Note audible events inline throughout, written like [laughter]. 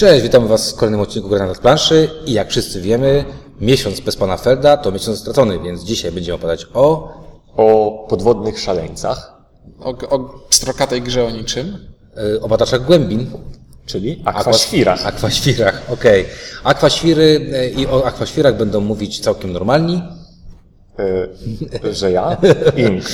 Cześć, witamy Was w kolejnym odcinku Gra na planszy i jak wszyscy wiemy, miesiąc bez pana Felda to miesiąc stracony, więc dzisiaj będziemy opowiadać o o podwodnych szaleńcach, O, o pstrokatej grze o niczym. y, o badaczach głębin. czyli akwaświrach. Akwaświrach, okej. Akwaświry y, i o akwaświrach będą mówić całkiem normalni. Y, że ja? Ink.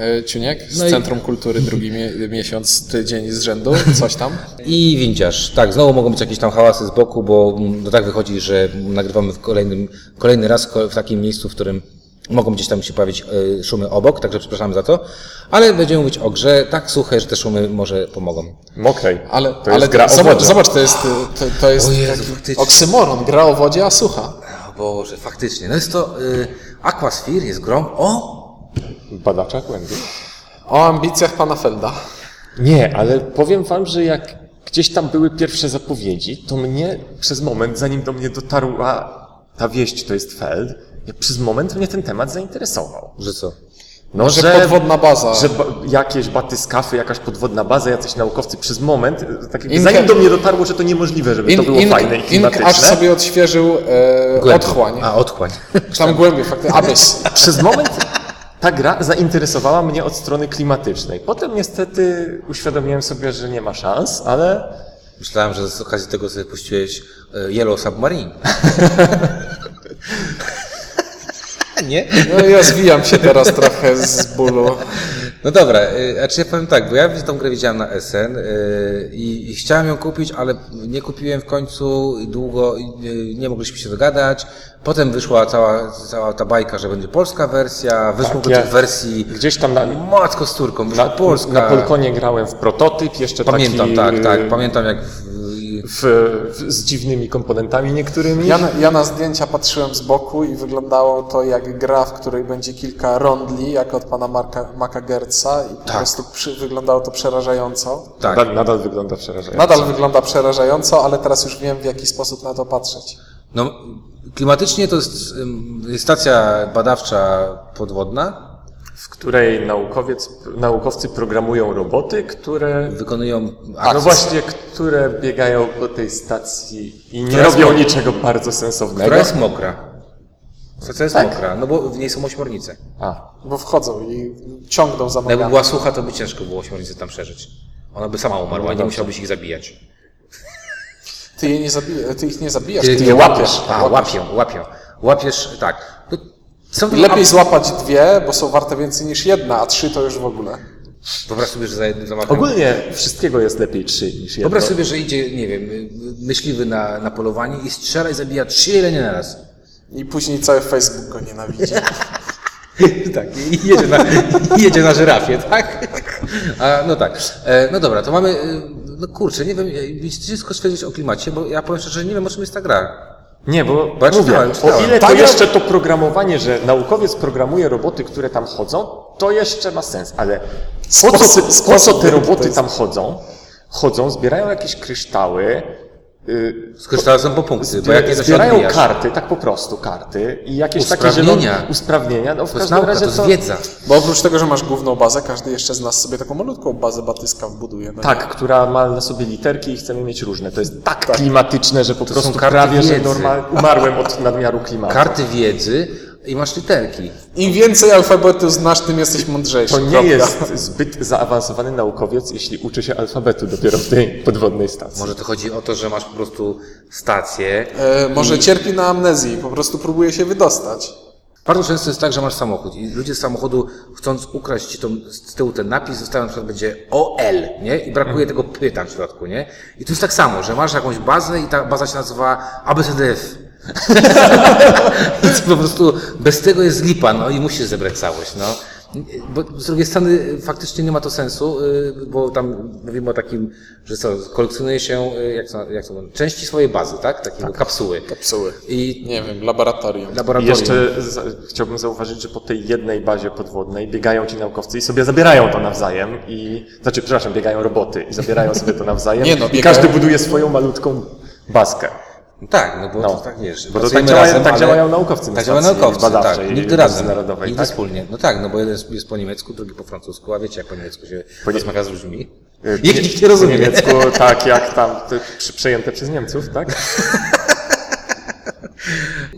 E, Ciuniek z No i- Centrum Kultury drugi mie miesiąc, tydzień z rzędu, coś tam. I windziarz. Tak, znowu mogą być jakieś tam hałasy z boku, bo mm, no tak wychodzi, że nagrywamy w kolejnym, kolejny raz w takim miejscu, w którym mogą gdzieś tam się pojawić y, szumy obok, także przepraszamy za to. Ale będziemy mówić o grze tak suche, że te szumy może pomogą. Mokrej. Ale, to ale jest gra o zobacz, wodzie. zobacz, to jest, to, to jest Jezu, oksymoron, gra o wodzie, a sucha. Boże, faktycznie. No jest to y, Aquasphere, jest grą o... Badacza głębi. O ambicjach pana Felda. Nie, ale powiem wam, że jak gdzieś tam były pierwsze zapowiedzi, to mnie przez moment, zanim do mnie dotarła ta wieść, to jest Feld, ja przez moment mnie ten temat zainteresował. Że co? No, Że podwodna baza. Że ba- jakieś batyskafy, jakaś podwodna baza, jacyś naukowcy. Przez moment, e, tak jakby Inke- zanim do mnie dotarło, że to niemożliwe, żeby to było fajne i Ink klimatyczne. aż sobie odświeżył e, otchłań. A, otchłań. Czy tam głębiej, faktycznie, abys. [laughs] Przez moment ta gra zainteresowała mnie od strony klimatycznej. Potem niestety uświadomiłem sobie, że nie ma szans, ale Myślałem, że z okazji tego sobie puściłeś y, Yellow Submarine. [laughs] Nie? No ja zwijam się teraz trochę z bólu. No dobra, znaczy ja powiem tak, bo ja tą grę widziałem na SN y, i, i chciałem ją kupić, ale nie kupiłem w końcu i długo, i, y, nie mogliśmy się dogadać. Potem wyszła cała, cała ta bajka, że będzie polska wersja, wyszło Tak, ja- tych wersji gdzieś tam na, matko z turką, wyszła na, polska. na Polkonie grałem w prototyp, jeszcze Pamiętam, taki, tak, tak, pamiętam jak w, W, w, z dziwnymi komponentami niektórymi. Ja na, ja na zdjęcia patrzyłem z boku i wyglądało to jak gra, w której będzie kilka rondli, jak od pana Marka, Maka Gertza i po Tak. prostu przy, wyglądało to przerażająco. tak, Nadal, nadal wygląda przerażająco. Nadal wygląda przerażająco, ale teraz już wiem w jaki sposób na to patrzeć. No, klimatycznie to jest stacja badawcza podwodna, W której naukowiec, naukowcy programują roboty, które wykonują No akcje. właśnie, które biegają po tej stacji i nie Która robią mokra. niczego bardzo sensownego. która jest mokra. Stacja jest Tak. mokra, no bo w niej są ośmiornice. A, Bo wchodzą i ciągną za No jakby była sucha, to by ciężko było ośmiornicy tam przeżyć. Ona by sama umarła, nie musiałbyś ich zabijać. Ty, je nie zabija, ty ich nie zabijasz, Ty ty, je łapiesz. A, łapią, łapią. Łapiesz, tak. No, Lepiej złapać dwie, bo są warte więcej niż jedna, a trzy to już w ogóle. Wyobraź sobie, że za jednym zamachem... ogólnie wszystkiego jest lepiej trzy niż jedno. Wyobraź sobie, że idzie, nie wiem, myśliwy na, na polowanie i strzela i zabija trzy jelenie na raz. I później cały Facebook go nienawidzi. [laughs] tak, i jedzie na, i jedzie na żyrafie, tak? A, no tak. E, no dobra, to mamy, e, no kurczę, nie wiem, e, ciężko stwierdzić o klimacie, bo ja powiem szczerze, że nie wiem, o czym jest ta gra. Nie, bo, Bo ja mówię, czytałem, czytałem. o ile to Tak, jeszcze to programowanie, że naukowiec programuje roboty, które tam chodzą, to jeszcze ma sens, ale po co, Sposób- po co sposób te to roboty jest- tam chodzą? Chodzą, zbierają jakieś kryształy, Skorzystają są po punkty, bo jak nie to zbierają odbijasz. karty, tak po prostu karty i jakieś takie Usprawnienia. zielone usprawnienia. No w To każdym nauka, to razie jest to, wiedza. Bo oprócz tego, że masz główną bazę, każdy jeszcze z nas sobie taką malutką bazę batyska wbuduje. No Tak, która ma na sobie literki i chcemy mieć różne. To jest tak, klimatyczne, że po są prostu karty prawie, że wiedzy. normal, umarłem od nadmiaru klimatu. Karty wiedzy i masz literki. Im więcej alfabetu znasz, tym jesteś mądrzejszy. To nie Kropka. jest zbyt zaawansowany naukowiec, jeśli uczy się alfabetu dopiero w tej podwodnej stacji. Może to chodzi o to, że masz po prostu stację. E, może cierpi na amnezji, po prostu próbuje się wydostać. Bardzo często jest tak, że masz samochód i ludzie z samochodu, chcąc ukraść ci tą, z tyłu ten napis, zostawiają na przykład będzie OL, nie? I brakuje tego P tam w środku, nie? I tu jest tak samo, że masz jakąś bazę i ta baza się nazywa ABCDF. [laughs] Więc po prostu bez tego jest lipa, no i musisz zebrać całość, no. Bo z drugiej strony faktycznie nie ma to sensu, y, bo tam mówimy o takim, że co, kolekcjonuje się, y, jak to, jak to części swojej bazy, tak? Takiego kapsuły. Kapsuły. I Nie wiem, laboratorium. I laboratorium. jeszcze za, chciałbym zauważyć, że po tej jednej bazie podwodnej biegają ci naukowcy i sobie zabierają to nawzajem i, znaczy, przepraszam, biegają roboty i zabierają sobie to [laughs] nawzajem Nie no, i biegają- każdy buduje swoją malutką baskę. Tak, no bo No. to tak wiesz. Bo to tak, działa, razem, tak działają naukowcy na Tak działają naukowcy, tak. Nigdy razem. Nigdy tak? wspólnie. No tak, no bo jeden jest, jest po niemiecku, drugi po francusku, a wiecie jak po niemiecku się nie- rozmawia z ludźmi. Ich nikt nie rozumie. Po niemiecku, tak, jak tam przejęte przez Niemców, tak? [laughs]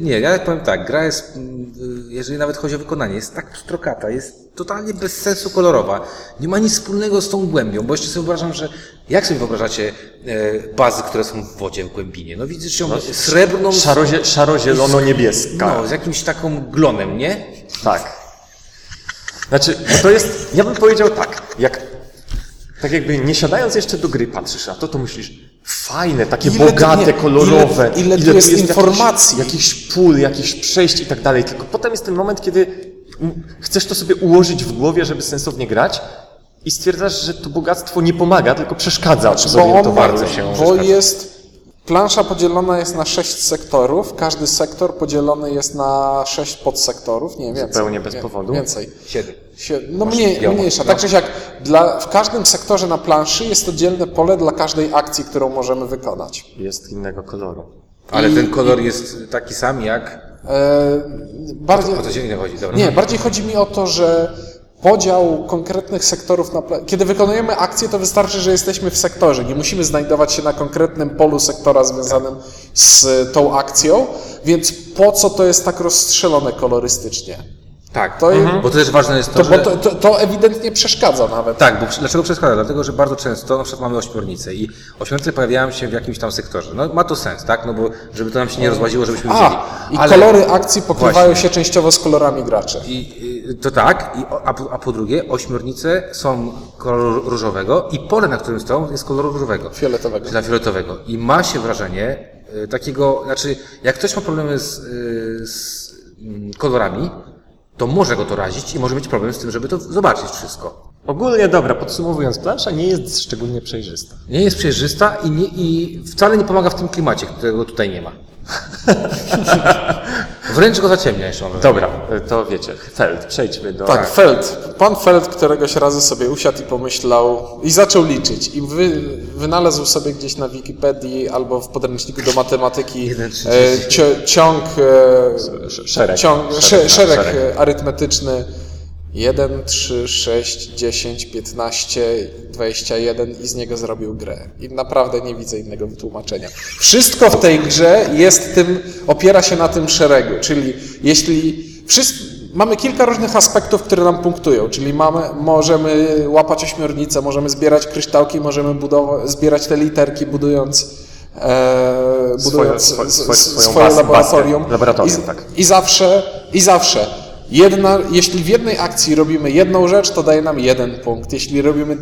Nie, ja powiem tak, gra jest, mm, jeżeli nawet chodzi o wykonanie, jest tak pstrokata, jest totalnie bez sensu kolorowa. Nie ma nic wspólnego z tą głębią, bo jeszcze sobie wyobrażam, że jak sobie wyobrażacie e, bazy, które są w wodzie, w głębinie? No widzisz ją srebrną, z- Szarozie, szaro-zielono-niebieska. no, z jakimś taką glonem, nie? Tak. Znaczy, bo to jest, ja bym powiedział tak, jak, tak jakby nie siadając jeszcze do gry patrzysz na to, to myślisz, fajne, takie Ile tu- bogate, nie, kolorowe. ile- ile tu jest jakichś- informacji. Jakichś pól, jakichś przejść i tak dalej. Tylko potem jest ten moment, kiedy chcesz to sobie ułożyć w głowie, żeby sensownie grać i stwierdzasz, że to bogactwo nie pomaga, tylko przeszkadza ma, zorientowaniu się. bo jest, plansza podzielona jest na sześć sektorów, każdy sektor podzielony jest na sześć podsektorów, nie więcej. Zupełnie bez powodu. Więcej. Siedem. Sie- No mniej, mniejsza. Tak czy siak, dla, w każdym sektorze na planszy jest oddzielne pole dla każdej akcji, którą możemy wykonać. Jest innego koloru. Ale I- ten kolor jest taki sam jak... E, bardziej, O co ci nie chodzi? Dobra. nie, bardziej chodzi mi o to, że podział konkretnych sektorów na Kiedy wykonujemy akcję, to wystarczy, że jesteśmy w sektorze. Nie musimy znajdować się na konkretnym polu sektora związanym z tą akcją, więc po co to jest tak rozstrzelone kolorystycznie? Tak, To jest- bo to też ważne jest to, To, że... bo to, to, to ewidentnie przeszkadza nawet. Tak, bo dlaczego przeszkadza? Dlatego, że bardzo często na przykład mamy ośmiornice i ośmiornice pojawiają się w jakimś tam sektorze. No ma to sens, tak? No bo żeby to nam się nie rozłaziło, żebyśmy widzieli. A, i Ale- kolory akcji pokrywają Właśnie. się częściowo z kolorami graczy. I, i, to tak, i, a, po, a po drugie, ośmiornice są koloru różowego i pole, na którym stoją, jest koloru różowego. Fioletowego. Dla fioletowego. I ma się wrażenie y, takiego, znaczy, jak ktoś ma problemy z, y, z mm, kolorami, to może go to razić i może mieć problem z tym, żeby to zobaczyć wszystko. Ogólnie dobra, podsumowując, plansza nie jest szczególnie przejrzysta. Nie jest przejrzysta i, nie, i wcale nie pomaga w tym klimacie, którego tutaj nie ma. [laughs] Wręcz go zaciemnia jeszcze. mam. Dobra, to wiecie, Feld, przejdźmy do... Tak, Feld. Pan Feld któregoś razu sobie usiadł i pomyślał i zaczął liczyć. I wy, wynalazł sobie gdzieś na Wikipedii albo w podręczniku do matematyki [laughs] e, ciąg, e, Sz- szereg. ciąg Szereg, szereg, tak, szereg, arytmetyczny 1, 3, 6, 10, 15, 21 i z niego zrobił grę. I naprawdę nie widzę innego wytłumaczenia. Wszystko w tej grze jest tym, opiera się na tym szeregu, czyli jeśli wszystko, mamy kilka różnych aspektów, które nam punktują, czyli mamy, możemy łapać ośmiornicę, możemy zbierać kryształki, możemy budować, zbierać te literki, budując e, budując Swoje- swoje- swoje bazę- laboratorium. bazę. Laboratorium, I, tak. I zawsze, i zawsze. Jedna, jeśli w jednej akcji robimy jedną rzecz, to daje nam jeden punkt. Jeśli robimy e,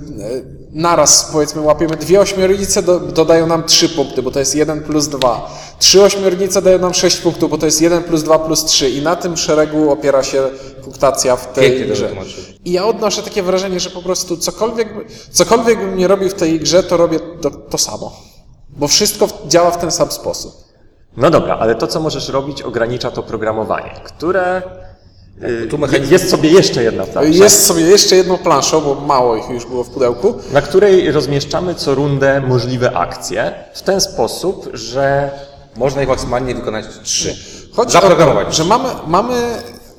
naraz, powiedzmy, łapiemy dwie ośmiornice, do, dodają nam trzy punkty, bo to jest jeden plus dwa. Trzy ośmiornice dają nam sześć punktów, bo to jest jeden plus dwa plus trzy. I na tym szeregu opiera się punktacja w tej Pięknie grze. I ja odnoszę takie wrażenie, że po prostu cokolwiek, cokolwiek bym nie robił w tej grze, to robię to, to samo. Bo wszystko działa w ten sam sposób. No dobra, ale to, co możesz robić, ogranicza to programowanie, które tu mechanizm- jest sobie jeszcze jedna plansza, Jest sobie jeszcze jedną planszą, bo mało ich już było w pudełku. na której rozmieszczamy co rundę możliwe akcje w ten sposób, że Można ich maksymalnie wykonać trzy. Chodzi Zaprogramować. o że mamy, mamy,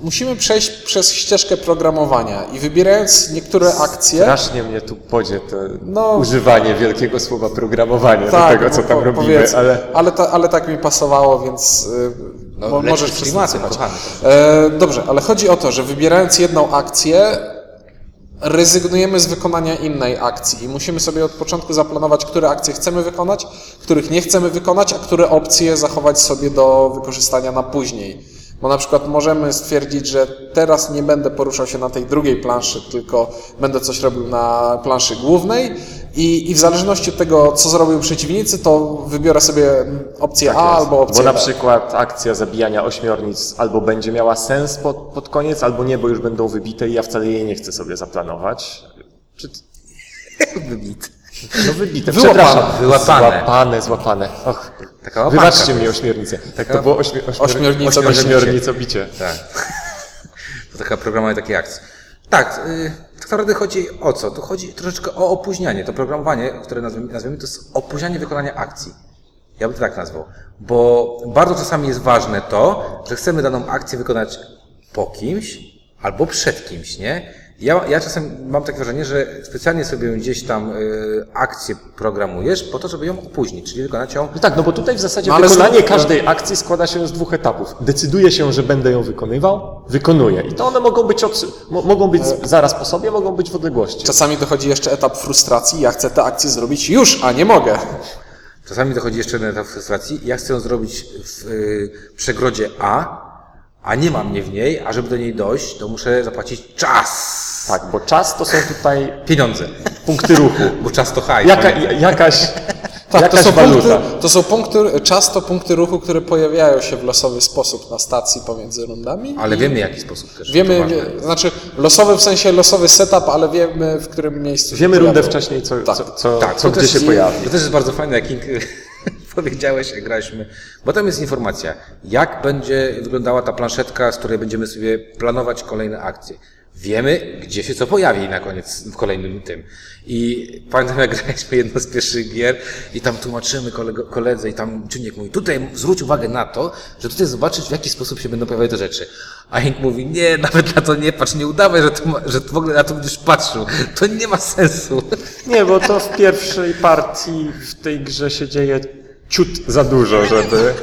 musimy przejść przez ścieżkę programowania i wybierając niektóre akcje, strasznie mnie tu podzie to No. używanie wielkiego słowa programowanie do tego, co tam po- robimy, ale ale, ta, ale tak mi pasowało, więc y, No, lepszy możesz kochany. E, dobrze, ale chodzi o to, że wybierając jedną akcję, rezygnujemy z wykonania innej akcji i musimy sobie od początku zaplanować, które akcje chcemy wykonać, których nie chcemy wykonać, a które opcje zachować sobie do wykorzystania na później. Bo na przykład możemy stwierdzić, że teraz nie będę poruszał się na tej drugiej planszy, tylko będę coś robił na planszy głównej i, i w zależności od tego, co zrobią przeciwnicy, to wybiorę sobie opcję A albo opcję bo na B. przykład akcja zabijania ośmiornic albo będzie miała sens pod, pod koniec, albo nie, bo już będą wybite i ja wcale jej nie chcę sobie zaplanować. Czy... [laughs] Wybit. No wybite, Wyłapane. przepraszam. Wyłapane. Złapane, złapane. Och, Taka wybaczcie mi ośmiornicę. Tak to było ośmi... ośmior... Ośmiornica ośmior... bicie. Tak. To taka programowanie takiej akcji. Tak, y, tak naprawdę chodzi o co? To chodzi troszeczkę o opóźnianie. To programowanie, które nazwiemy, nazwiemy to jest opóźnianie wykonania akcji. Ja bym to tak nazwał. Bo bardzo czasami jest ważne to, że chcemy daną akcję wykonać po kimś albo przed kimś, nie? Ja, ja czasem mam takie wrażenie, że specjalnie sobie gdzieś tam y, akcję programujesz po to, żeby ją opóźnić, czyli wykonać ją No tak, no bo tutaj w zasadzie No ale wykonanie znów- każdej akcji składa się z dwóch etapów. Decyduję się, że będę ją wykonywał, wykonuję. I to one mogą być, od, mo, mogą być zaraz po sobie, mogą być w odległości. Czasami dochodzi jeszcze etap frustracji, ja chcę tę akcję zrobić już, a nie mogę. Czasami dochodzi jeszcze jeden etap frustracji. Ja chcę ją zrobić w y, przegrodzie A, a nie mam mnie w niej, a żeby do niej dojść, to muszę zapłacić czas. Tak, bo czas to są tutaj Pieniądze. punkty ruchu. [laughs] Bo czas to hajs. Jaka, jakaś Tak, [laughs] to jakaś są, waluta. punkty, to są punkty, często punkty ruchu, które pojawiają się w losowy sposób na stacji pomiędzy rundami. Ale wiemy, w jaki sposób też. Wiemy, To wie, znaczy losowy w sensie losowy setup, ale wiemy w którym miejscu. Wiemy rundę pojawią. wcześniej, co, Tak. co, co, Tak, co to gdzie też się i- pojawi. To też jest bardzo fajne, jak King powiedziałeś, jak graliśmy, bo tam jest informacja, jak będzie wyglądała ta planszetka, z której będziemy sobie planować kolejne akcje. Wiemy, gdzie się co pojawi na koniec w kolejnym tym. I pamiętam, jak [laughs] graliśmy jedno z pierwszych gier i tam tłumaczymy kolego, koledze i tam czynnik mówi, tutaj zwróć uwagę na to, że tutaj zobaczyć, w jaki sposób się będą pojawiały te rzeczy. A Ink mówi, nie, [laughs] nawet na to nie patrz, nie udawaj, że, to że w ogóle na to będziesz patrzył. To nie ma sensu. Nie, bo to w pierwszej partii w tej grze się dzieje ciut za dużo, żeby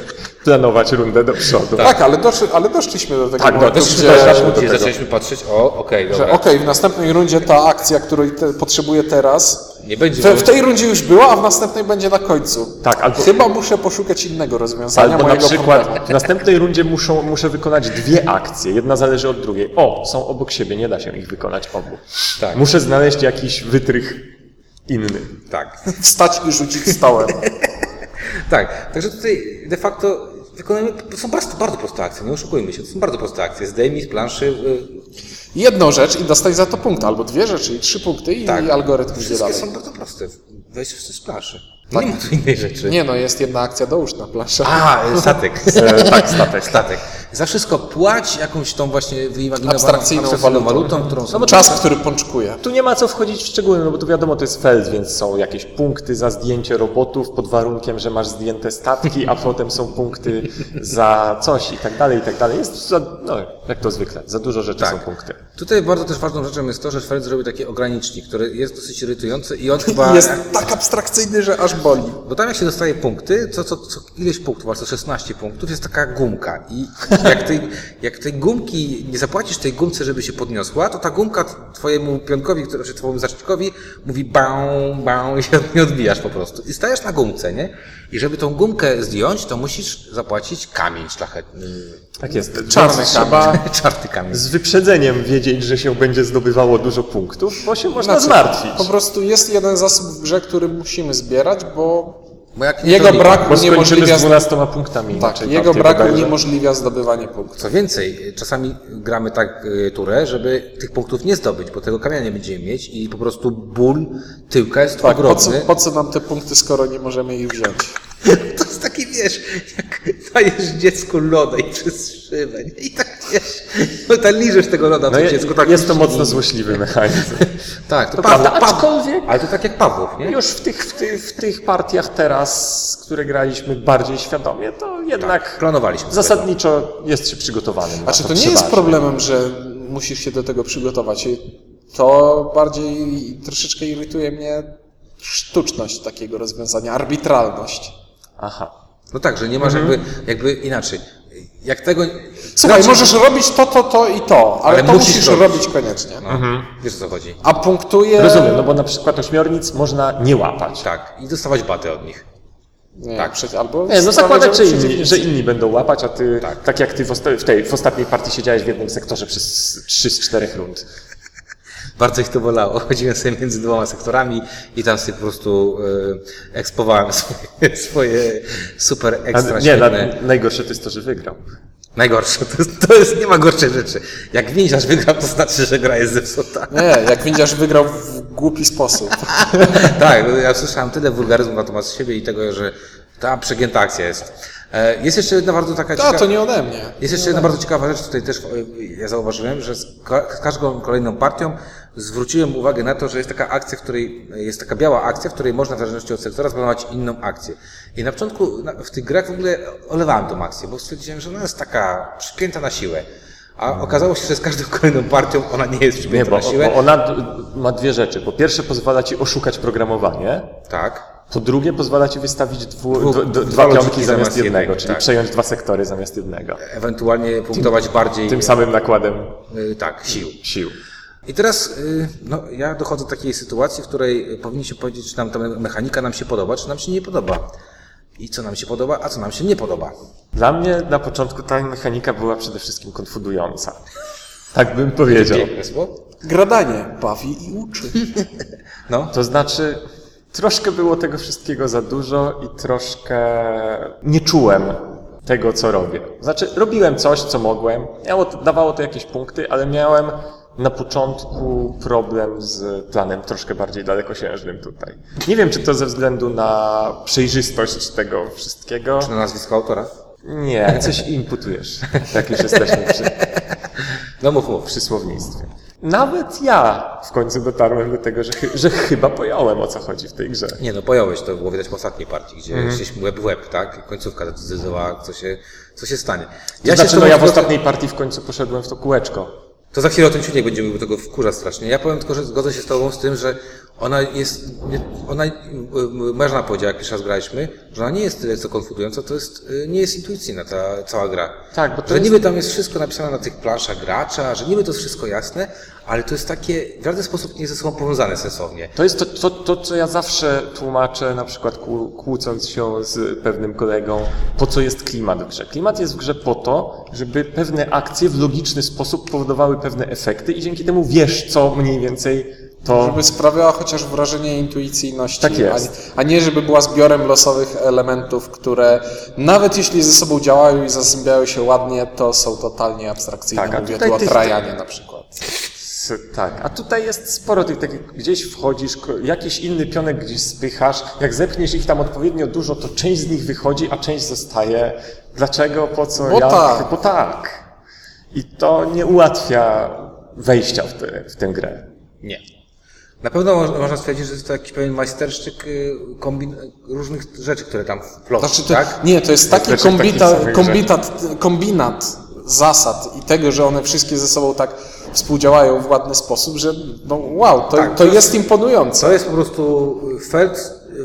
planować rundę do przodu. Tak, ale, doszli, ale doszliśmy do tego Tak, momentu, doszliśmy gdzie, do- doszliśmy do Gdzie tego. zaczęliśmy patrzeć, o, okej, że dobra. okej, w następnej rundzie ta akcja, której te, potrzebuję teraz, Nie będzie w, w tej rundzie już była, a w następnej będzie na końcu. Tak, albo, Chyba muszę poszukać innego rozwiązania albo na mojego przykład problemu. w następnej rundzie muszą, muszę wykonać dwie akcje. Jedna zależy od drugiej. O, są obok siebie, nie da się ich wykonać obu. Tak. Muszę znaleźć jakiś wytrych inny. Tak. Wstać i rzucić stołem. [laughs] Tak. Także tutaj de facto wykonujemy, to są bardzo, bardzo proste akcje, nie oszukujmy się, to są bardzo proste akcje. Zdejmij z planszy, y, Jedną rzecz i dostać za to punkt, albo dwie rzeczy i trzy punkty i Tak. algorytm idzie wszystkie dalej. są bardzo proste. Weź z planszy. Nie ma tu innej rzeczy. Nie no, jest jedna akcja, dołóż na planszę. A, y, statek. [laughs] E, tak, statek. statek. Za wszystko płać jakąś tą właśnie wyimaginowaną Abstrakcyjną walutą. walutą, którą sobie... Czas, który pączkuje. Tu nie ma co wchodzić w szczegóły, no bo tu wiadomo, to jest feld, więc są jakieś punkty za zdjęcie robotów pod warunkiem, że masz zdjęte statki, a potem są punkty za coś i tak dalej, i tak dalej. Jest za, no, jak to zwykle, za dużo rzeczy Tak. są punkty. Tutaj bardzo też ważną rzeczą jest to, że Feld zrobił taki ogranicznik, który jest dosyć irytujący i on chyba... Jest tak abstrakcyjny, że aż boli. Bo tam jak się dostaje punkty, co, co, co ileś punktów, a co 16 punktów, jest taka gumka. I jak tej, jak tej gumki, nie zapłacisz tej gumce, żeby się podniosła, to ta gumka twojemu pionkowi, który, czy twojemu zacznikowi mówi bał, bał i się nie odbijasz po prostu. I stajesz na gumce, nie? I żeby tą gumkę zdjąć, to musisz zapłacić kamień szlachetny. Tak jest. Czarny. Trzeba [laughs] Czarty kamień. z wyprzedzeniem wiedzieć, że się będzie zdobywało dużo punktów, bo się można Znaczy, zmartwić. Po prostu jest jeden zasób w grze, który musimy zbierać, bo jego brak Bo skończymy z 12 punktami. tak, inaczej jego partię brak bodajże. uniemożliwia zdobywanie punktów. Co więcej, czasami gramy tak y, turę, żeby tych punktów nie zdobyć, bo tego kamienia nie będziemy mieć i po prostu ból tyłka jest Tak, po co, ogromny. po co nam te punkty, skoro nie możemy ich wziąć? [laughs] To wiesz, jak dajesz dziecku loda i przez szybę, nie? I tak, wiesz, no tak liżesz tego loda, No to je, dziecko tak... jest to mocno złośliwy mechanizm. [laughs] Tak, to, To Pawłów, prawda, aczkolwiek- Ale to tak jak Pawłów, nie? Już w tych, w, tych, w tych partiach teraz, które graliśmy bardziej świadomie, to jednak Planowaliśmy. zasadniczo jest się przygotowanym. na Znaczy, to nie jest problemem, że musisz się do tego przygotować. To bardziej troszeczkę irytuje mnie sztuczność takiego rozwiązania, arbitralność. Aha. No tak, że nie masz Mhm. jakby, jakby inaczej. Jak tego... Słuchaj, Znaczy- możesz robić to, to, to i to, ale, Ale to musisz musisz robić. robić koniecznie. No, Wiesz o co chodzi. A punktuje... Rozumiem, no bo na przykład ośmiornic można nie łapać. Tak, i dostawać baty od nich. Nie, Tak. przecież albo... Nie, no zakładać, że inni, że inni będą łapać, a ty, Tak. tak, jak ty w, osta- w, tej, w ostatniej partii siedziałeś w jednym sektorze przez 3 z 4 rund. Bardzo ich to bolało. [laughs] Chodziłem sobie między dwoma sektorami i tam sobie po prostu e, ekspowałem [laughs] swoje, swoje super A, ekstra nie, na, najgorsze to jest to, że wygrał. Najgorsze. To jest, to jest, nie ma gorszej rzeczy. Jak więziarz wygrał, to znaczy, że gra jest zepsuta. Nie, jak widzisz, wygrał w głupi sposób. [laughs] tak, no ja słyszałem tyle wulgaryzmu na temat siebie i tego, że ta przegięta akcja jest. E, Jest jeszcze jedna bardzo taka A, ciekawa... to nie ode mnie. Jest jeszcze jedna bardzo ciekawa rzecz, tutaj też e, ja zauważyłem, że z, ka- z każdą kolejną partią zwróciłem uwagę na to, że jest taka akcja, w której jest taka biała akcja, w której można w zależności od sektora zaplanować inną akcję. I na początku w tych grach w ogóle olewałem tą akcję, bo stwierdziłem, że ona jest taka przypięta na siłę. A okazało się, że z każdą kolejną partią ona nie jest Nie, przyjęta bo, na siłę. bo ona ma dwie rzeczy. Po pierwsze pozwala ci oszukać programowanie, Tak. Po drugie pozwala ci wystawić dwu, Dwu- d- d- dwa dwa pionki zamiast jednego, jednego, czyli tak. przejąć dwa sektory zamiast jednego. Ewentualnie punktować bardziej Tym samym nakładem y, tak, sił. sił. I teraz y, no, ja dochodzę do takiej sytuacji, w której powinniśmy powiedzieć, czy nam ta mechanika nam się podoba, czy nam się nie podoba. I co nam się podoba, a co nam się nie podoba. Dla mnie na początku ta mechanika była przede wszystkim konfudująca. Tak bym powiedział. Piękne słowo. Gradanie bawi i uczy. No, To znaczy, troszkę było tego wszystkiego za dużo i troszkę nie czułem tego, co robię. Znaczy, robiłem coś, co mogłem, miało, dawało to jakieś punkty, ale miałem na początku problem z planem troszkę bardziej dalekosiężnym tutaj. Nie wiem, czy to ze względu na przejrzystość tego wszystkiego. czy na nazwisko autora? Nie, coś imputujesz, jak już jesteśmy przy, No mów, mów. przy słownictwie. Nawet ja w końcu dotarłem do tego, że, że chyba pojąłem, o co chodzi w tej grze. Nie no, pojąłeś, to było widać po ostatniej partii, gdzie Mhm. szliśmy łeb w łeb, tak? I końcówka zdecydowała, co się, co się stanie. Ja się znaczy, z no ja w ostatniej partii w końcu poszedłem w to kółeczko. To za chwilę o tym ciunie będziemy, bo tego wkurza strasznie. Ja powiem tylko, że zgodzę się z Tobą z tym, że ona jest, ona, y, moja żona powiedziała, jak pierwszy raz graliśmy, że ona nie jest tyle co konfudująca, to jest, y, nie jest intuicyjna ta cała gra. Tak, bo to że jest- niby tam jest wszystko napisane na tych planszach gracza, że niby to jest wszystko jasne, ale to jest takie w żaden sposób nie ze sobą powiązane sensownie. To jest to, to, to, co ja zawsze tłumaczę, na przykład kłó- kłócąc się z pewnym kolegą, po co jest klimat w grze. Klimat jest w grze po to, żeby pewne akcje w logiczny sposób powodowały pewne efekty i dzięki temu wiesz, co mniej więcej to... Żeby sprawiała chociaż wrażenie intuicyjności, Tak jest. A, a nie żeby była zbiorem losowych elementów, które nawet jeśli ze sobą działają i zazębiają się ładnie, to są totalnie abstrakcyjne. Tak, Mówię tu o Trajanie na przykład. Tak, a tutaj jest sporo tych takich, gdzieś wchodzisz, jakiś inny pionek gdzieś spychasz, jak zepchniesz ich tam odpowiednio dużo, to część z nich wychodzi, a część zostaje. Dlaczego, po co, Bo jak? tak. Bo tak. I to nie ułatwia wejścia w, tę w tę grę. Nie. Na pewno mo- można stwierdzić, że jest to jakiś pewien majstersztyk y, kombin- różnych rzeczy, które tam wplotą, Znaczy to, tak? Nie, to jest taki kombita, kombinat, kombinat zasad i tego, że one wszystkie ze sobą tak współdziałają w ładny sposób, że no wow, to, Tak, to to jest imponujące. To jest po prostu felt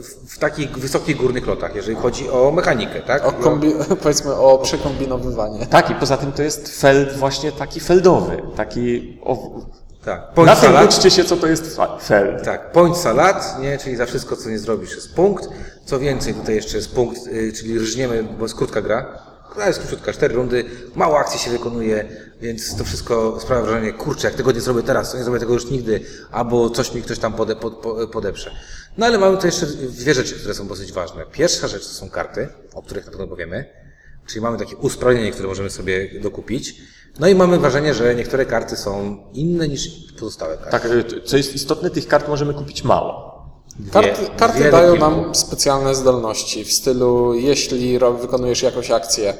w- w takich wysokich górnych lotach, jeżeli chodzi o mechanikę, tak? O kombi, [laughs] powiedzmy o przekombinowywanie. Tak, i poza tym to jest feld właśnie taki feldowy, taki... O, tak. na tym salad, uczcie się, co to jest feld. tak. Point salad, nie? czyli za wszystko, co nie zrobisz, jest punkt. Co więcej, tutaj jeszcze jest punkt, y, czyli rżniemy, bo jest krótka gra. Gra jest krótka, cztery rundy, mało akcji się wykonuje, więc to wszystko sprawia wrażenie, kurczę, jak tego nie zrobię teraz, to nie zrobię tego już nigdy, albo coś mi ktoś tam pode, pod, po- podeprze. No ale mamy tu jeszcze dwie rzeczy, które są dosyć ważne. Pierwsza rzecz to są karty, o których na pewno powiemy. Czyli mamy takie usprawnienie, które możemy sobie dokupić. No i mamy wrażenie, że niektóre karty są inne niż pozostałe karty. Tak, co jest istotne, tych kart możemy kupić mało. Karty, dają kilku. nam specjalne zdolności w stylu, jeśli wykonujesz jakąś akcję,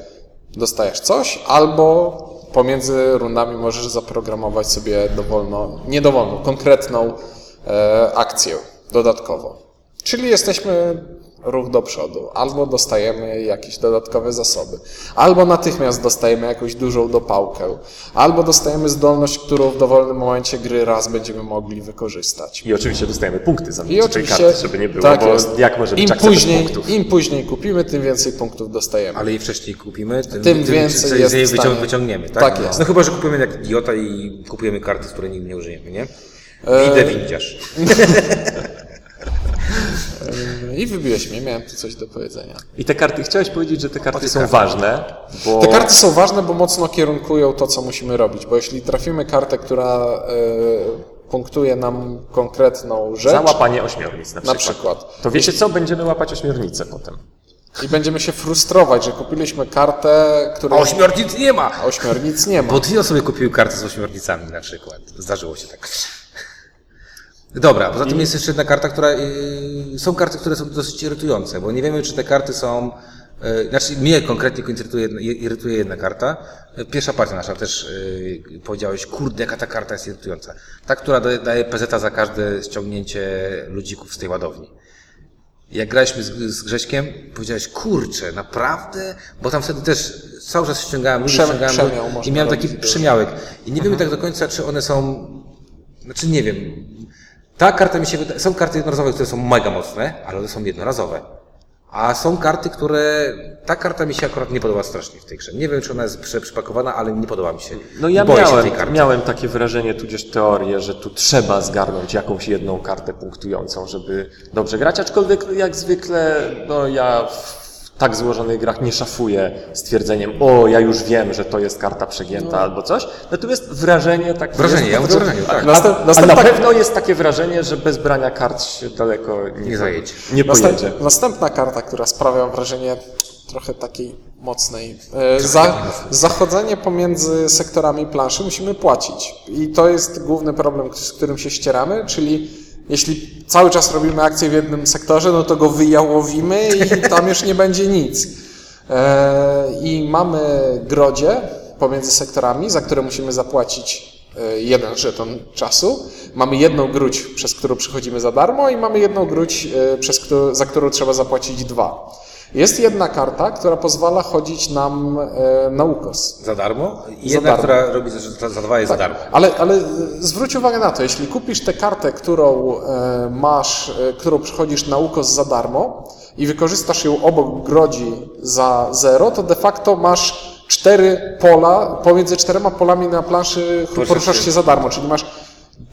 dostajesz coś, albo pomiędzy rundami możesz zaprogramować sobie dowolną, nie dowolną, konkretną e, akcję dodatkowo. Czyli jesteśmy ruch do przodu, albo dostajemy jakieś dodatkowe zasoby, albo natychmiast dostajemy jakąś dużą dopałkę, albo dostajemy zdolność, którą w dowolnym momencie gry raz będziemy mogli wykorzystać. I oczywiście dostajemy punkty za I oczywiście, karty, żeby nie było, tak bo jest. jak może być Im bez później, punktów? Im później kupimy, tym więcej punktów dostajemy. Ale im wcześniej kupimy, tym, Tym więcej jest w wycią- wyciągniemy, tak? Tak jest. No chyba, że kupujemy jak idiota i kupujemy karty, z której nigdy nie użyjemy, nie? E, Idę windziarz. [laughs] I wybiłeś mnie, miałem tu coś do powiedzenia. I te karty, chciałeś powiedzieć, że te karty są ważne, bo... Te karty są ważne, bo mocno kierunkują to, co musimy robić, bo jeśli trafimy kartę, która e, punktuje nam konkretną rzecz, Za łapanie ośmiornic na na przykład. przykład, To wiecie co? Będziemy łapać ośmiornicę potem. i będziemy się frustrować, że kupiliśmy kartę, A której ośmiornic nie ma! ośmiornic nie ma. Bo dwie osoby kupiły karty z ośmiornicami na przykład. Zdarzyło się tak. Dobra, poza tym jest jeszcze jedna karta, która... Yy, są karty, które są dosyć irytujące, bo nie wiemy, czy te karty są... Yy, znaczy, mnie konkretnie irytuje, irytuje jedna karta. Yy, Pierwsza partia nasza też yy, powiedziałeś, kurde, jaka ta karta jest irytująca. Ta, która daje, daje PZ za każde ściągnięcie ludzików z tej ładowni. Jak graliśmy z, z Grześkiem, powiedziałeś, kurczę, naprawdę? Bo tam wtedy też cały czas ściągałem ludzi, Przem- ściągałem i miałem taki przemiałek. I nie wiemy tak do końca, czy one są, znaczy nie wiem, ta karta mi się wydaje, są karty jednorazowe, które są mega mocne, ale one są jednorazowe. A są karty, które, ta karta mi się akurat nie podoba strasznie w tej grze. Nie wiem, czy ona jest przypakowana, ale nie podoba mi się. No ja Boję się miałem, tej karty. miałem takie wrażenie, tudzież teorię, że tu trzeba zgarnąć jakąś jedną kartę punktującą, żeby dobrze grać, aczkolwiek jak zwykle, no ja w tak złożonych grach nie szafuję stwierdzeniem, o, ja już wiem, że to jest karta przegięta albo coś. Natomiast wrażenie tak Wrażenie, ja mówię że- wrażenie, tak. A, Następ- na pewno jest takie wrażenie, że bez brania kart się daleko nie, Nie zajedzie. Nie Następ, pojedzie. następna karta, która sprawia wrażenie trochę takiej mocnej. E, Za, zachodzenie pomiędzy sektorami planszy musimy płacić. I to jest główny problem, z którym się ścieramy, czyli jeśli cały czas robimy akcję w jednym sektorze, no to go wyjałowimy i [laughs] tam już nie będzie nic. E, I mamy grodzie pomiędzy sektorami, za które musimy zapłacić e, jeden żeton czasu. Mamy jedną grudź, przez którą przychodzimy za darmo i mamy jedną grudź, e, przez którą, za którą trzeba zapłacić dwa. Jest jedna karta, która pozwala chodzić nam e, na ukos. Za darmo? I Za jedna, darmo. która robi za, za, dwa jest za darmo. Ale, ale zwróć uwagę na to, jeśli kupisz tę kartę, którą e, masz, e, którą przychodzisz na ukos za darmo i wykorzystasz ją obok grodzi za zero, to de facto masz cztery pola, pomiędzy czterema polami na planszy poruszasz się za darmo, czyli masz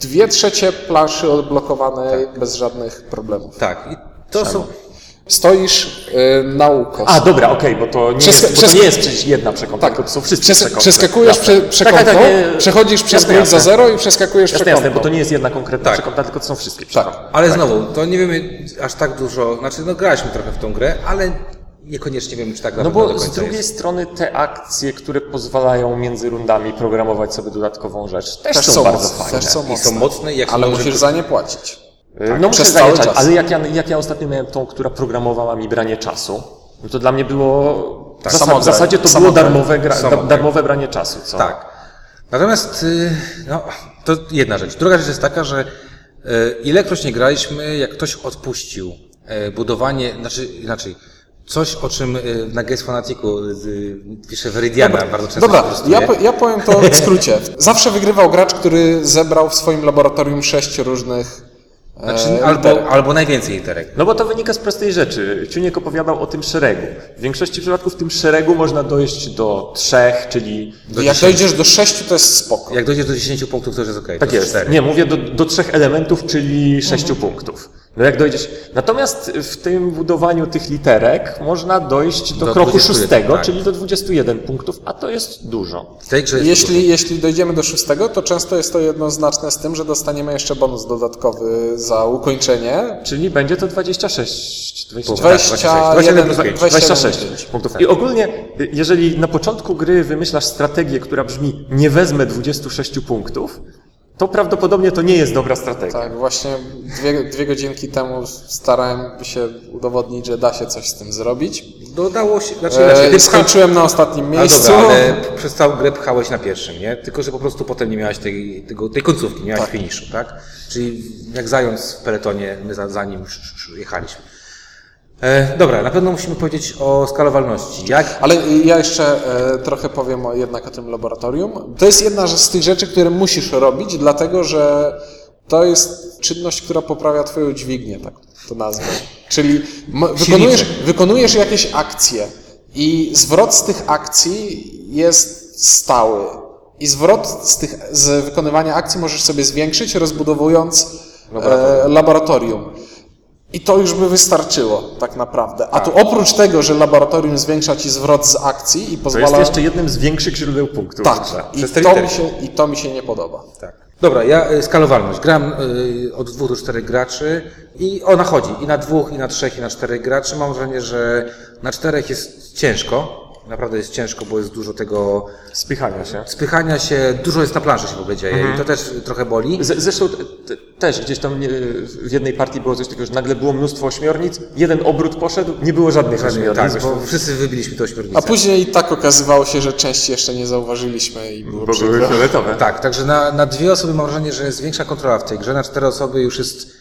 dwie trzecie planszy odblokowane bez żadnych problemów. Tak. I to są... Stoisz e, na ukos. A, dobra, okej, bo to nie, Przeska- jest, bo to nie jest przecież jedna przekątna, Tak. to są wszystkie Przes- przekątne. przeskakujesz prze, przekątną, Tak, tak, tak, nie- przechodzisz przez jasne, grudź za jasne. zero i przeskakujesz Jasne, jasne, bo to nie jest jedna konkretna Tak. przekątna, tylko to są wszystkie Tak. przekątne. Ale znowu, to nie wiemy aż tak dużo, znaczy no graliśmy trochę w tą grę, ale niekoniecznie wiemy, czy tak No naprawdę do bo z końca drugiej jest. strony te akcje, które pozwalają między rundami programować sobie dodatkową rzecz, też, Też są, są bardzo mocne, fajne. też są I mocne. są mocne i jak Ale są musisz za nie płacić. No muszę przez zająć, cały czas. ale jak ja, jak ja ostatnio miałem tą, która programowała mi branie czasu, no to dla mnie było... Tak. w, zas- Samograj. w zasadzie to było darmowe, gra, darmowe branie czasu, co? Tak. Natomiast, y, no, to jedna rzecz. Druga rzecz jest taka, że y, ilekroć nie graliśmy, jak ktoś odpuścił y, budowanie, znaczy inaczej, coś o czym y, na Games Fanaticu y, pisze Veridiana bardzo często Dobra, ja, po- ja powiem to w skrócie. [laughs] Zawsze wygrywał gracz, który zebrał w swoim laboratorium sześć różnych Znaczy, e, albo, literek. albo najwięcej literek. No bo to wynika z prostej rzeczy. Ciuniek opowiadał o tym szeregu. W większości przypadków w tym szeregu można dojść do trzech, czyli... Do Jak 10. dojdziesz do sześciu, to jest spoko. Jak dojdziesz do 10 punktów, to już jest okej. Tak to jest. cztery. Nie, mówię do, do trzech elementów, czyli sześciu punktów. No jak dojdziesz... Natomiast w tym budowaniu tych literek można dojść do, Do kroku 21, szóstego, tak. czyli do 21 punktów, a to jest dużo. Grze jest Jeśli, jeśli dojdziemy do szóstego, to często jest to jednoznaczne z tym, że dostaniemy jeszcze bonus dodatkowy za ukończenie. Czyli będzie to 26, 27, 21, 27 26 25. punktów. I ogólnie, y, jeżeli na początku gry wymyślasz strategię, która brzmi nie wezmę 26 punktów, to prawdopodobnie to nie jest dobra strategia. Tak, właśnie dwie, dwie godzinki temu starałem się udowodnić, że da się coś z tym zrobić. Dodało się, znaczy E, ty pcha... skończyłem na ostatnim Ale miejscu. dobra, ale przez całą grę pchałeś na pierwszym, nie? Tylko, że po prostu potem nie miałeś tej, tego, tej końcówki, nie miałeś Tak. finiszu, tak? Czyli jak zając w peletonie, my za, za nim jechaliśmy. E, dobra, na pewno musimy powiedzieć o skalowalności. Jak Ale ja jeszcze e, trochę powiem o, jednak o tym laboratorium. To jest jedna z tych rzeczy, które musisz robić, dlatego że to jest czynność, która poprawia Twoją dźwignię, tak to nazwę. Czyli wykonujesz, wykonujesz jakieś akcje i zwrot z tych akcji jest stały. I zwrot z, tych, z wykonywania akcji możesz sobie zwiększyć, rozbudowując laboratorium. E, laboratorium. I to już by wystarczyło, tak naprawdę. A tu oprócz tego, że laboratorium zwiększa ci zwrot z akcji i To pozwala. jest jeszcze jednym z większych źródeł punktów. Tak, i to, mi się, i to mi się nie podoba. Tak. Dobra, ja y, skalowalność. Gram y, od dwóch do czterech graczy i ona chodzi i na dwóch, i na trzech, i na czterech graczy. Mam wrażenie, że na czterech jest ciężko. Naprawdę jest ciężko, bo jest dużo tego Spychania się. spychania się, dużo jest na planszy się w ogóle dzieje i to też trochę boli. Z, zresztą też gdzieś tam nie, w jednej partii było coś takiego, że nagle było mnóstwo ośmiornic, jeden obrót poszedł, nie było żadnych ośmiornic. Tak, bo, bo wszyscy wybiliśmy to A ośmiornicę. później i tak okazywało się, że części jeszcze nie zauważyliśmy i było bo były fioletowe. Tak, także na, na dwie osoby mam wrażenie, że jest większa kontrola w tej grze, na cztery osoby już jest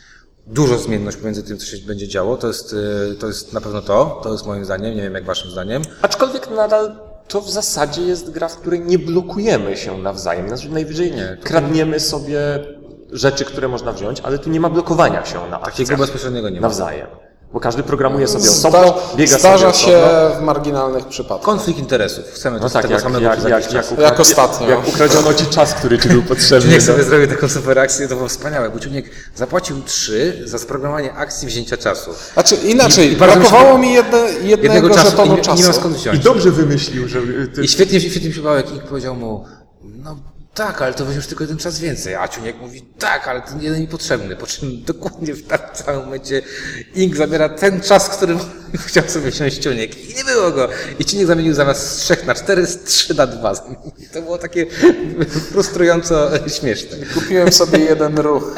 dużo zmienność pomiędzy tym, co się będzie działo. To jest, y, to jest na pewno to. To jest moim zdaniem. Nie wiem, jak waszym zdaniem. Aczkolwiek nadal to w zasadzie jest gra, w której nie blokujemy się nawzajem. Znaczy najwyżej Nie, kradniemy sobie rzeczy, które można wziąć, ale tu nie ma blokowania się na Takiego akcjach bezpośredniego nie ma. nawzajem. Bo każdy programuje sobie Zda, osobno, biega zdarza sobie się osobno. w marginalnych przypadkach. Konflikt interesów. Chcemy No tak, tego jak, samego jak, jak, jak, ukra- Jak ostatnio. Jak ukradziono ci czas, który ci był [laughs] potrzebny. Ciuniek do- sobie zrobił taką super akcję, to było wspaniałe, bo Ciuniek zapłacił 3 za sprogramowanie akcji wzięcia czasu. Znaczy inaczej, I- i brakowało mi jedne, jednego, Jednego czasu i żetonu nie, nie czasu. ma skąd I wziąć. dobrze wymyślił, że ty, I świetnie, świetnie mi się bał, jak Ink powiedział mu, no tak, ale to weźmiesz tylko jeden czas więcej. A Ciuniek mówi, tak, ale ten jeden mi potrzebny. Po czym dokładnie w całym momencie Ink zabiera ten czas, który [laughs] chciał sobie wziąć Ciuniek. I nie było go. I Ciuniek zamienił zamiast z 3 na 4, z 3 na 2. I to było takie [laughs] frustrująco śmieszne. Kupiłem sobie jeden ruch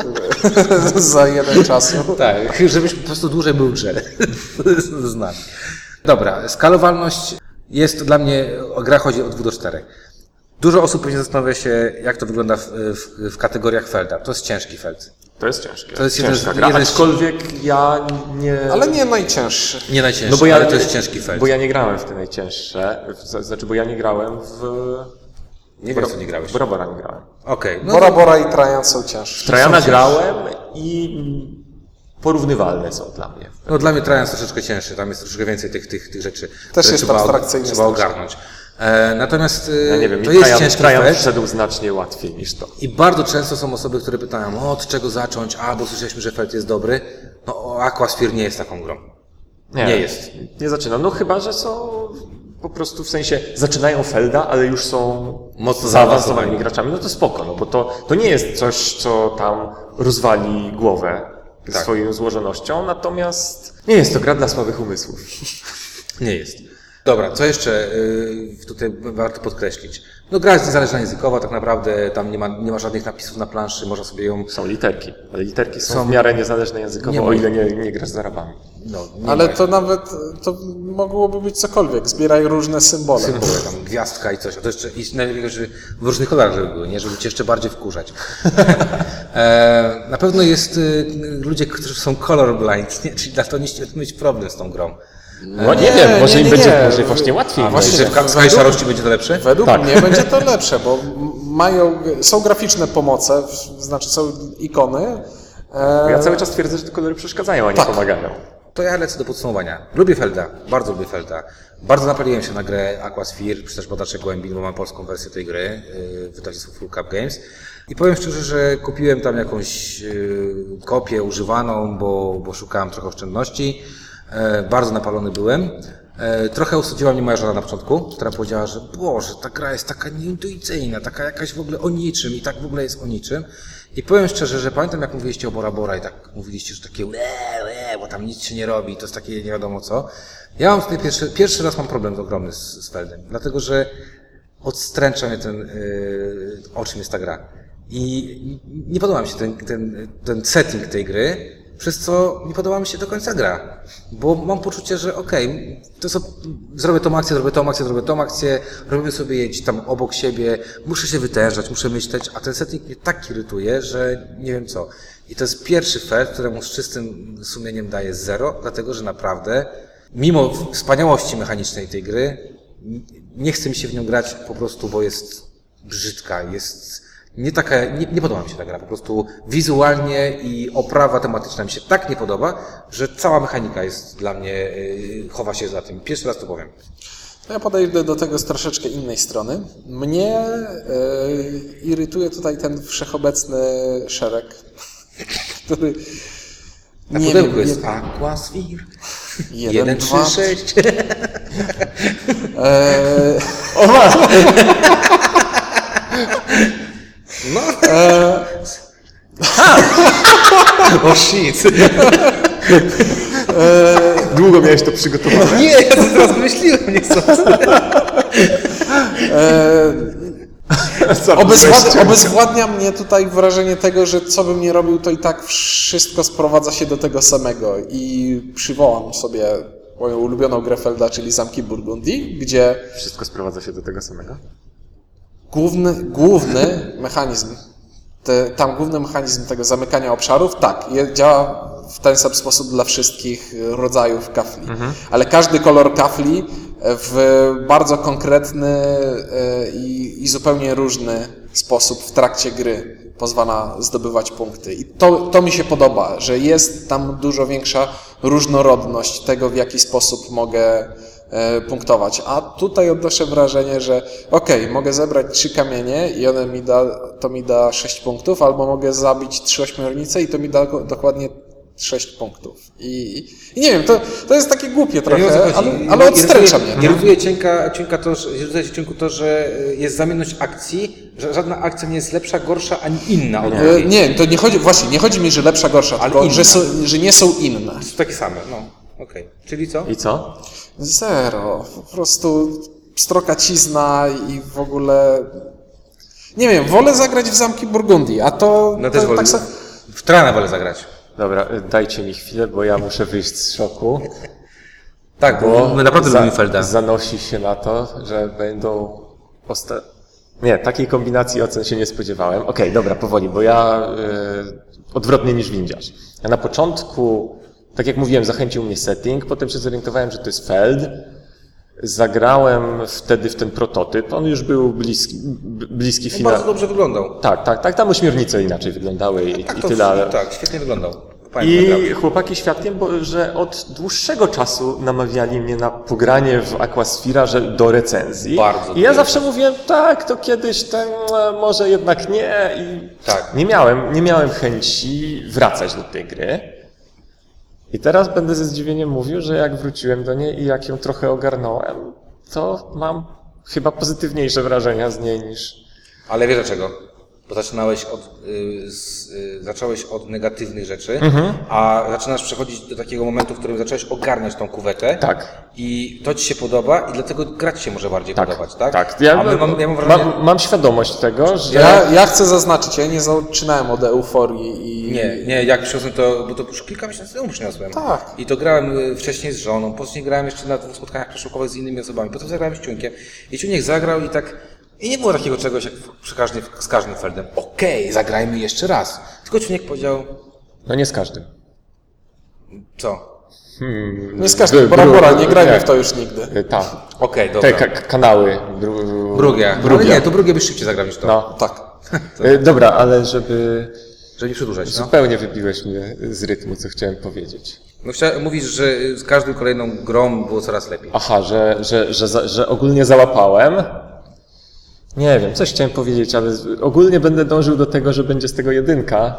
[laughs] za jeden czasu. Tak, żebyś po prostu dłużej był grze. Znak. Dobra, skalowalność jest dla mnie, gra chodzi od 2 do 4. Dużo osób pewnie zastanawia się, jak to wygląda w, w, w kategoriach Felda. To jest ciężki Feld. to jest ciężkie. To jest ciężka gra. jeden Aczkolwiek ja nie... Ale nie najcięższy. Nie najcięższy, no bo ja, ale to jest ciężki Feld. Bo ja nie grałem w te najcięższe. Znaczy, bo ja nie grałem w... Nie wiem, co nie grałeś. W Borobora nie grałem. Okej, no Bora to, Bora i Trajan są cięższe. Trajana grałem i porównywalne są dla mnie. no dla mnie Trajan jest troszeczkę cięższy, tam jest troszeczkę więcej tych, tych, tych rzeczy, które jest trzeba, abstrakcyjny trzeba ogarnąć. E, natomiast e, Ja nie wiem, to jest Trajan, ciężki Trajan wszedł znacznie łatwiej niż to. I bardzo często są osoby, które pytają, o, od czego zacząć, a, bo słyszeliśmy, że Feld jest dobry. No, Aquasphere nie jest taką grą. Nie jest. Nie zaczynam. No chyba, że są po prostu w sensie zaczynają Felda, ale już są Mocno zaawansowanymi graczami. No to spoko, no bo to, to nie jest coś, co tam rozwali głowę Tak. swoją złożonością, natomiast nie jest to gra dla słabych umysłów. [laughs] Nie jest. Dobra, co jeszcze y, tutaj warto podkreślić? No gra jest niezależna językowa, tak naprawdę tam nie ma, nie ma żadnych napisów na planszy, można sobie ją... Są literki, ale literki są, Są- w miarę niezależne językowo, Nie o ile nie, nie grasz z Arabami. No, Ale ma to nawet, to mogłoby być cokolwiek. Zbieraj różne symbole. symbole, tam gwiazdka i coś, a to jeszcze i najlepiej, w różnych kolorach żeby były, nie? Żeby cię jeszcze bardziej wkurzać. [laughs] e, na pewno jest y, ludzie, którzy są colorblind, nie? czyli dla to nie mieć problem z tą grą. No nie, wiem, może nie, im nie, będzie, nie. może właśnie łatwiej. A właśnie, że w według- skali szarości będzie to lepsze? Według Tak. mnie [laughs] będzie to lepsze, bo mają, są graficzne pomoce, znaczy są ikony. E, Ja cały czas twierdzę, że te kolory przeszkadzają, a nie Tak. pomagają. To ja lecę do podsumowania. Lubię Felda, bardzo lubię Felda. Bardzo napaliłem się na grę Aquasphere, czy też Badacze Głębin, bo mam polską wersję tej gry, yy, wydawnictwo Full Cup Games. I powiem szczerze, że kupiłem tam jakąś kopię używaną, bo, bo szukałem trochę oszczędności. E, bardzo napalony byłem. E, trochę usadziła mnie moja żona na początku, która powiedziała, że Boże, ta gra jest taka nieintuicyjna, taka jakaś w ogóle o niczym i tak w ogóle jest o niczym. I powiem szczerze, że pamiętam jak mówiliście o Bora Bora i tak mówiliście, że takie łe, łe, bo tam nic się nie robi, to jest takie nie wiadomo co. Ja mam tutaj pierwszy, pierwszy raz mam problem ogromny z, z Feldem, dlatego że odstręcza mnie ten, yy, o czym jest ta gra. I nie podoba mi się ten, ten, ten setting tej gry, przez co nie podoba mi się do końca gra. Bo mam poczucie, że okej, to co, zrobię tą akcję, zrobię tą akcję, zrobię tą akcję, robimy sobie je gdzieś tam obok siebie, muszę się wytężać, muszę myśleć, a ten setting mnie tak irytuje, że nie wiem co. I to jest pierwszy fair, któremu z czystym sumieniem daję zero, dlatego że naprawdę, mimo wspaniałości mechanicznej tej gry, nie chce mi się w nią grać po prostu, bo jest brzydka, jest nie taka, nie, nie podoba mi się ta gra, po prostu wizualnie i oprawa tematyczna mi się tak nie podoba, że cała mechanika jest dla mnie, yy, chowa się za tym. Pierwszy raz to powiem. To Ja podejdę do tego z troszeczkę innej strony. Mnie e, irytuje tutaj ten wszechobecny szereg, [laughs] który Na nie pudełku wiem, jest Aquasphere, jeden, 1, 3, dwa, 6. [laughs] e, [laughs] No. [laughs] o shit. Długo miałeś to przygotowane. Nie, ja to teraz wymyśliłem, nie chcę. Obezwład, obezwładnia mnie tutaj wrażenie tego, że co bym nie robił, to i tak wszystko sprowadza się do tego samego. I przywołam sobie moją ulubioną grę Felda, czyli Zamki Burgundii, gdzie Wszystko sprowadza się do tego samego? Główny, główny mechanizm, te, tam główny mechanizm tego zamykania obszarów, tak, działa w ten sam sposób dla wszystkich rodzajów kafli. Ale każdy kolor kafli w bardzo konkretny e, i, i zupełnie różny sposób w trakcie gry pozwala zdobywać punkty. I to, to mi się podoba, że jest tam dużo większa różnorodność tego, w jaki sposób mogę e, punktować. A tutaj odnoszę wrażenie, że okej, mogę zebrać trzy kamienie i one mi da, to mi da 6 punktów, albo mogę zabić trzy ośmiornice i to mi da dokładnie 6 punktów. I, i nie wiem, to, to jest takie głupie trochę, Ja ale, ale odstręcza mnie. Irytuje cienka, cienka to, cienku to, że jest zamienność akcji, że żadna akcja nie jest lepsza, gorsza ani inna od E, drugiej. Nie, to nie chodzi, właśnie, nie chodzi mi, że lepsza, gorsza, tylko inna. że, są, że nie są inne. Są takie same, no. Okej. Czyli co? I co? Zero. Po prostu strokacizna i w ogóle... Nie wiem, wolę zagrać w Zamki Burgundii, a to, No to też wolę. tak sa... W Trana wolę zagrać. Dobra, y, dajcie mi chwilę, bo ja muszę wyjść z szoku. Tak, bo Bo my naprawdę za- lubimy Felda. Zanosi się na to, że będą osta... Nie, takiej kombinacji ocen się nie spodziewałem. Okej, dobra, powoli, bo ja y, odwrotnie niż windziarz. Ja na początku, tak jak mówiłem, zachęcił mnie setting, potem się zorientowałem, że to jest Feld. Zagrałem wtedy w ten prototyp. On już był bliski, bliski finał. bardzo dobrze wyglądał. Tak, tak, tak. Tam ośmiornice inaczej wyglądały i, Tak, i to, tyle, ale... tak, świetnie wyglądał. I chłopaki świadkiem, bo, że od dłuższego czasu namawiali mnie na pogranie w Aquasfera, że do recenzji. Bardzo I ja zawsze mówiłem, tak, to kiedyś ten, e, może jednak nie. I Tak. nie miałem, nie miałem chęci wracać do tej gry. I teraz będę ze zdziwieniem mówił, że jak wróciłem do niej i jak ją trochę ogarnąłem, to mam chyba pozytywniejsze wrażenia z niej niż. Ale wiesz dlaczego? Bo zaczynałeś od, y, z, y, zacząłeś od negatywnych rzeczy, Mhm. a zaczynasz przechodzić do takiego momentu, w którym zacząłeś ogarniać tą kuwetę. Tak. I to ci się podoba i dlatego grać się może bardziej podobać, tak? Tak. Ja, my mam, ja mam wrażenie... mam, mam świadomość tego, że. Ja, ja chcę zaznaczyć, ja nie zaczynałem od euforii i... Nie, nie, jak przyniosłem to, bo to już kilka miesięcy temu przyniosłem. Tak. I to grałem y, wcześniej z żoną, później grałem jeszcze na dwóch spotkaniach przeszukowych z innymi osobami, potem zagrałem z Ciunkiem. I Ciuniek zagrał i tak... I nie było takiego czegoś jak przy każdym, z każdym Feldem. Okej, zagrajmy jeszcze raz. Tylko Ciuniek powiedział, No nie z każdym. co? Nie z każdym, bora, bora, nie grajmy w to już nigdy. Tak. Okej, dobra. Te ka- kanały. Bru- Brugia. Brugia. Ale nie, to Brugia byś szybciej zagrał niż to. No. Tak. [laughs] Y, Dobra, ale żeby Żeby nie przedłużać, no. zupełnie wybiłeś mnie z rytmu, co chciałem powiedzieć. no chcia, mówisz, że z każdą kolejną grą było coraz lepiej. Aha, że, że, że, że ogólnie załapałem. Nie wiem, coś chciałem powiedzieć, ale ogólnie będę dążył do tego, że będzie z tego jedynka.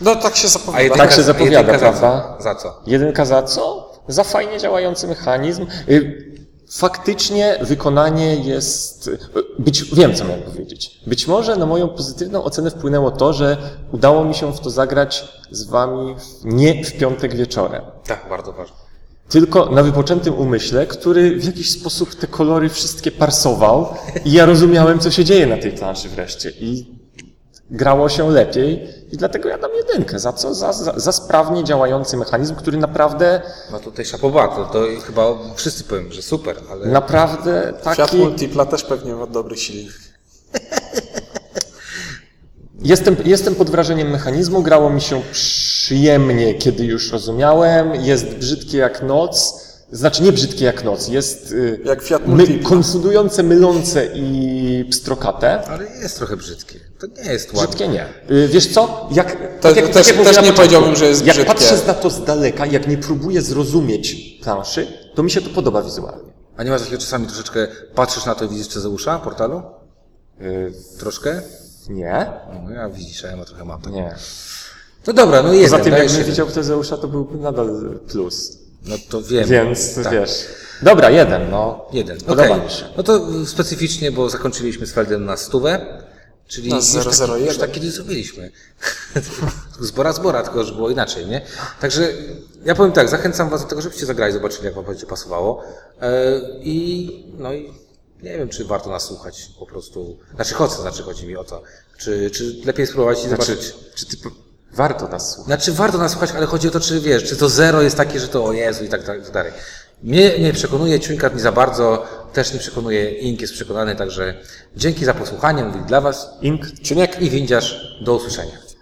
No tak się A zapowiada. jedynka, Tak się a zapowiada, jedynka za prawda? Za co? Jedynka za co? Za fajnie działający mechanizm. Y, Faktycznie wykonanie jest. y, Być, wiem, co miałem powiedzieć. Być może na moją pozytywną ocenę wpłynęło to, że udało mi się w to zagrać z wami nie w piątek wieczorem. Tak, bardzo ważne. Tylko na wypoczętym umyśle, który w jakiś sposób te kolory wszystkie parsował i ja rozumiałem, co się dzieje na tej planszy wreszcie. I grało się lepiej i dlatego ja dam jedynkę. Za co? Za, za, za sprawnie działający mechanizm, który naprawdę, No tutaj szapoba, to, to chyba wszyscy powiem, że super, ale... naprawdę taki... Multipla też pewnie ma dobry silnik. [laughs] Jestem, jestem pod wrażeniem mechanizmu, grało mi się przyjemnie, kiedy już rozumiałem. Jest brzydkie jak noc. Znaczy nie brzydkie jak noc, jest y, Jak Fiat my, konfudujące, mylące i pstrokate. Ale jest trochę brzydkie. To nie jest ładne. Brzydkie nie. Y, Wiesz co? Jak, To- tak jak, też- tak jak też na nie początku, powiedziałbym, że jest Jak brzydkie. patrzę na to z daleka, jak nie próbuję zrozumieć planszy, to mi się to podoba wizualnie. A nie masz takiego czasami troszeczkę, patrzysz na to i widzisz Cezeusza portalu? Y, Troszkę? Nie? No ja widzisz, ja ma trochę mam. tak. Nie. No dobra, no jeden, Poza tym, jakbym jeden. widział Tezeusza, to byłby nadal plus. No to wiem. Więc tak. wiesz. Dobra, jeden, no. Jeden, okej. się. No to y, specyficznie, bo zakończyliśmy z Feldem na stówę, czyli Na już tak, 001. już tak kiedyś zrobiliśmy. [laughs] zbora, zbora, tylko że było inaczej, nie? Także ja powiem tak, zachęcam was do tego, żebyście zagrali, zobaczyli, jak wam będzie pasowało. E, I no i nie wiem, czy warto nas słuchać po prostu. Znaczy chodź, znaczy chodzi mi o to. Czy, czy lepiej spróbować i Znaczy, zobaczyć. czy ty warto nas słuchać? Znaczy warto nas słuchać, ale chodzi o to, czy wiesz, czy to zero jest takie, że to o Jezu i tak, tak dalej. Mnie nie przekonuje, Ciuńkat nie za bardzo, też nie przekonuje, Ink jest przekonany, także dzięki za posłuchanie, mówili dla Was Ink? Ciuniek? i Windziarz, do usłyszenia.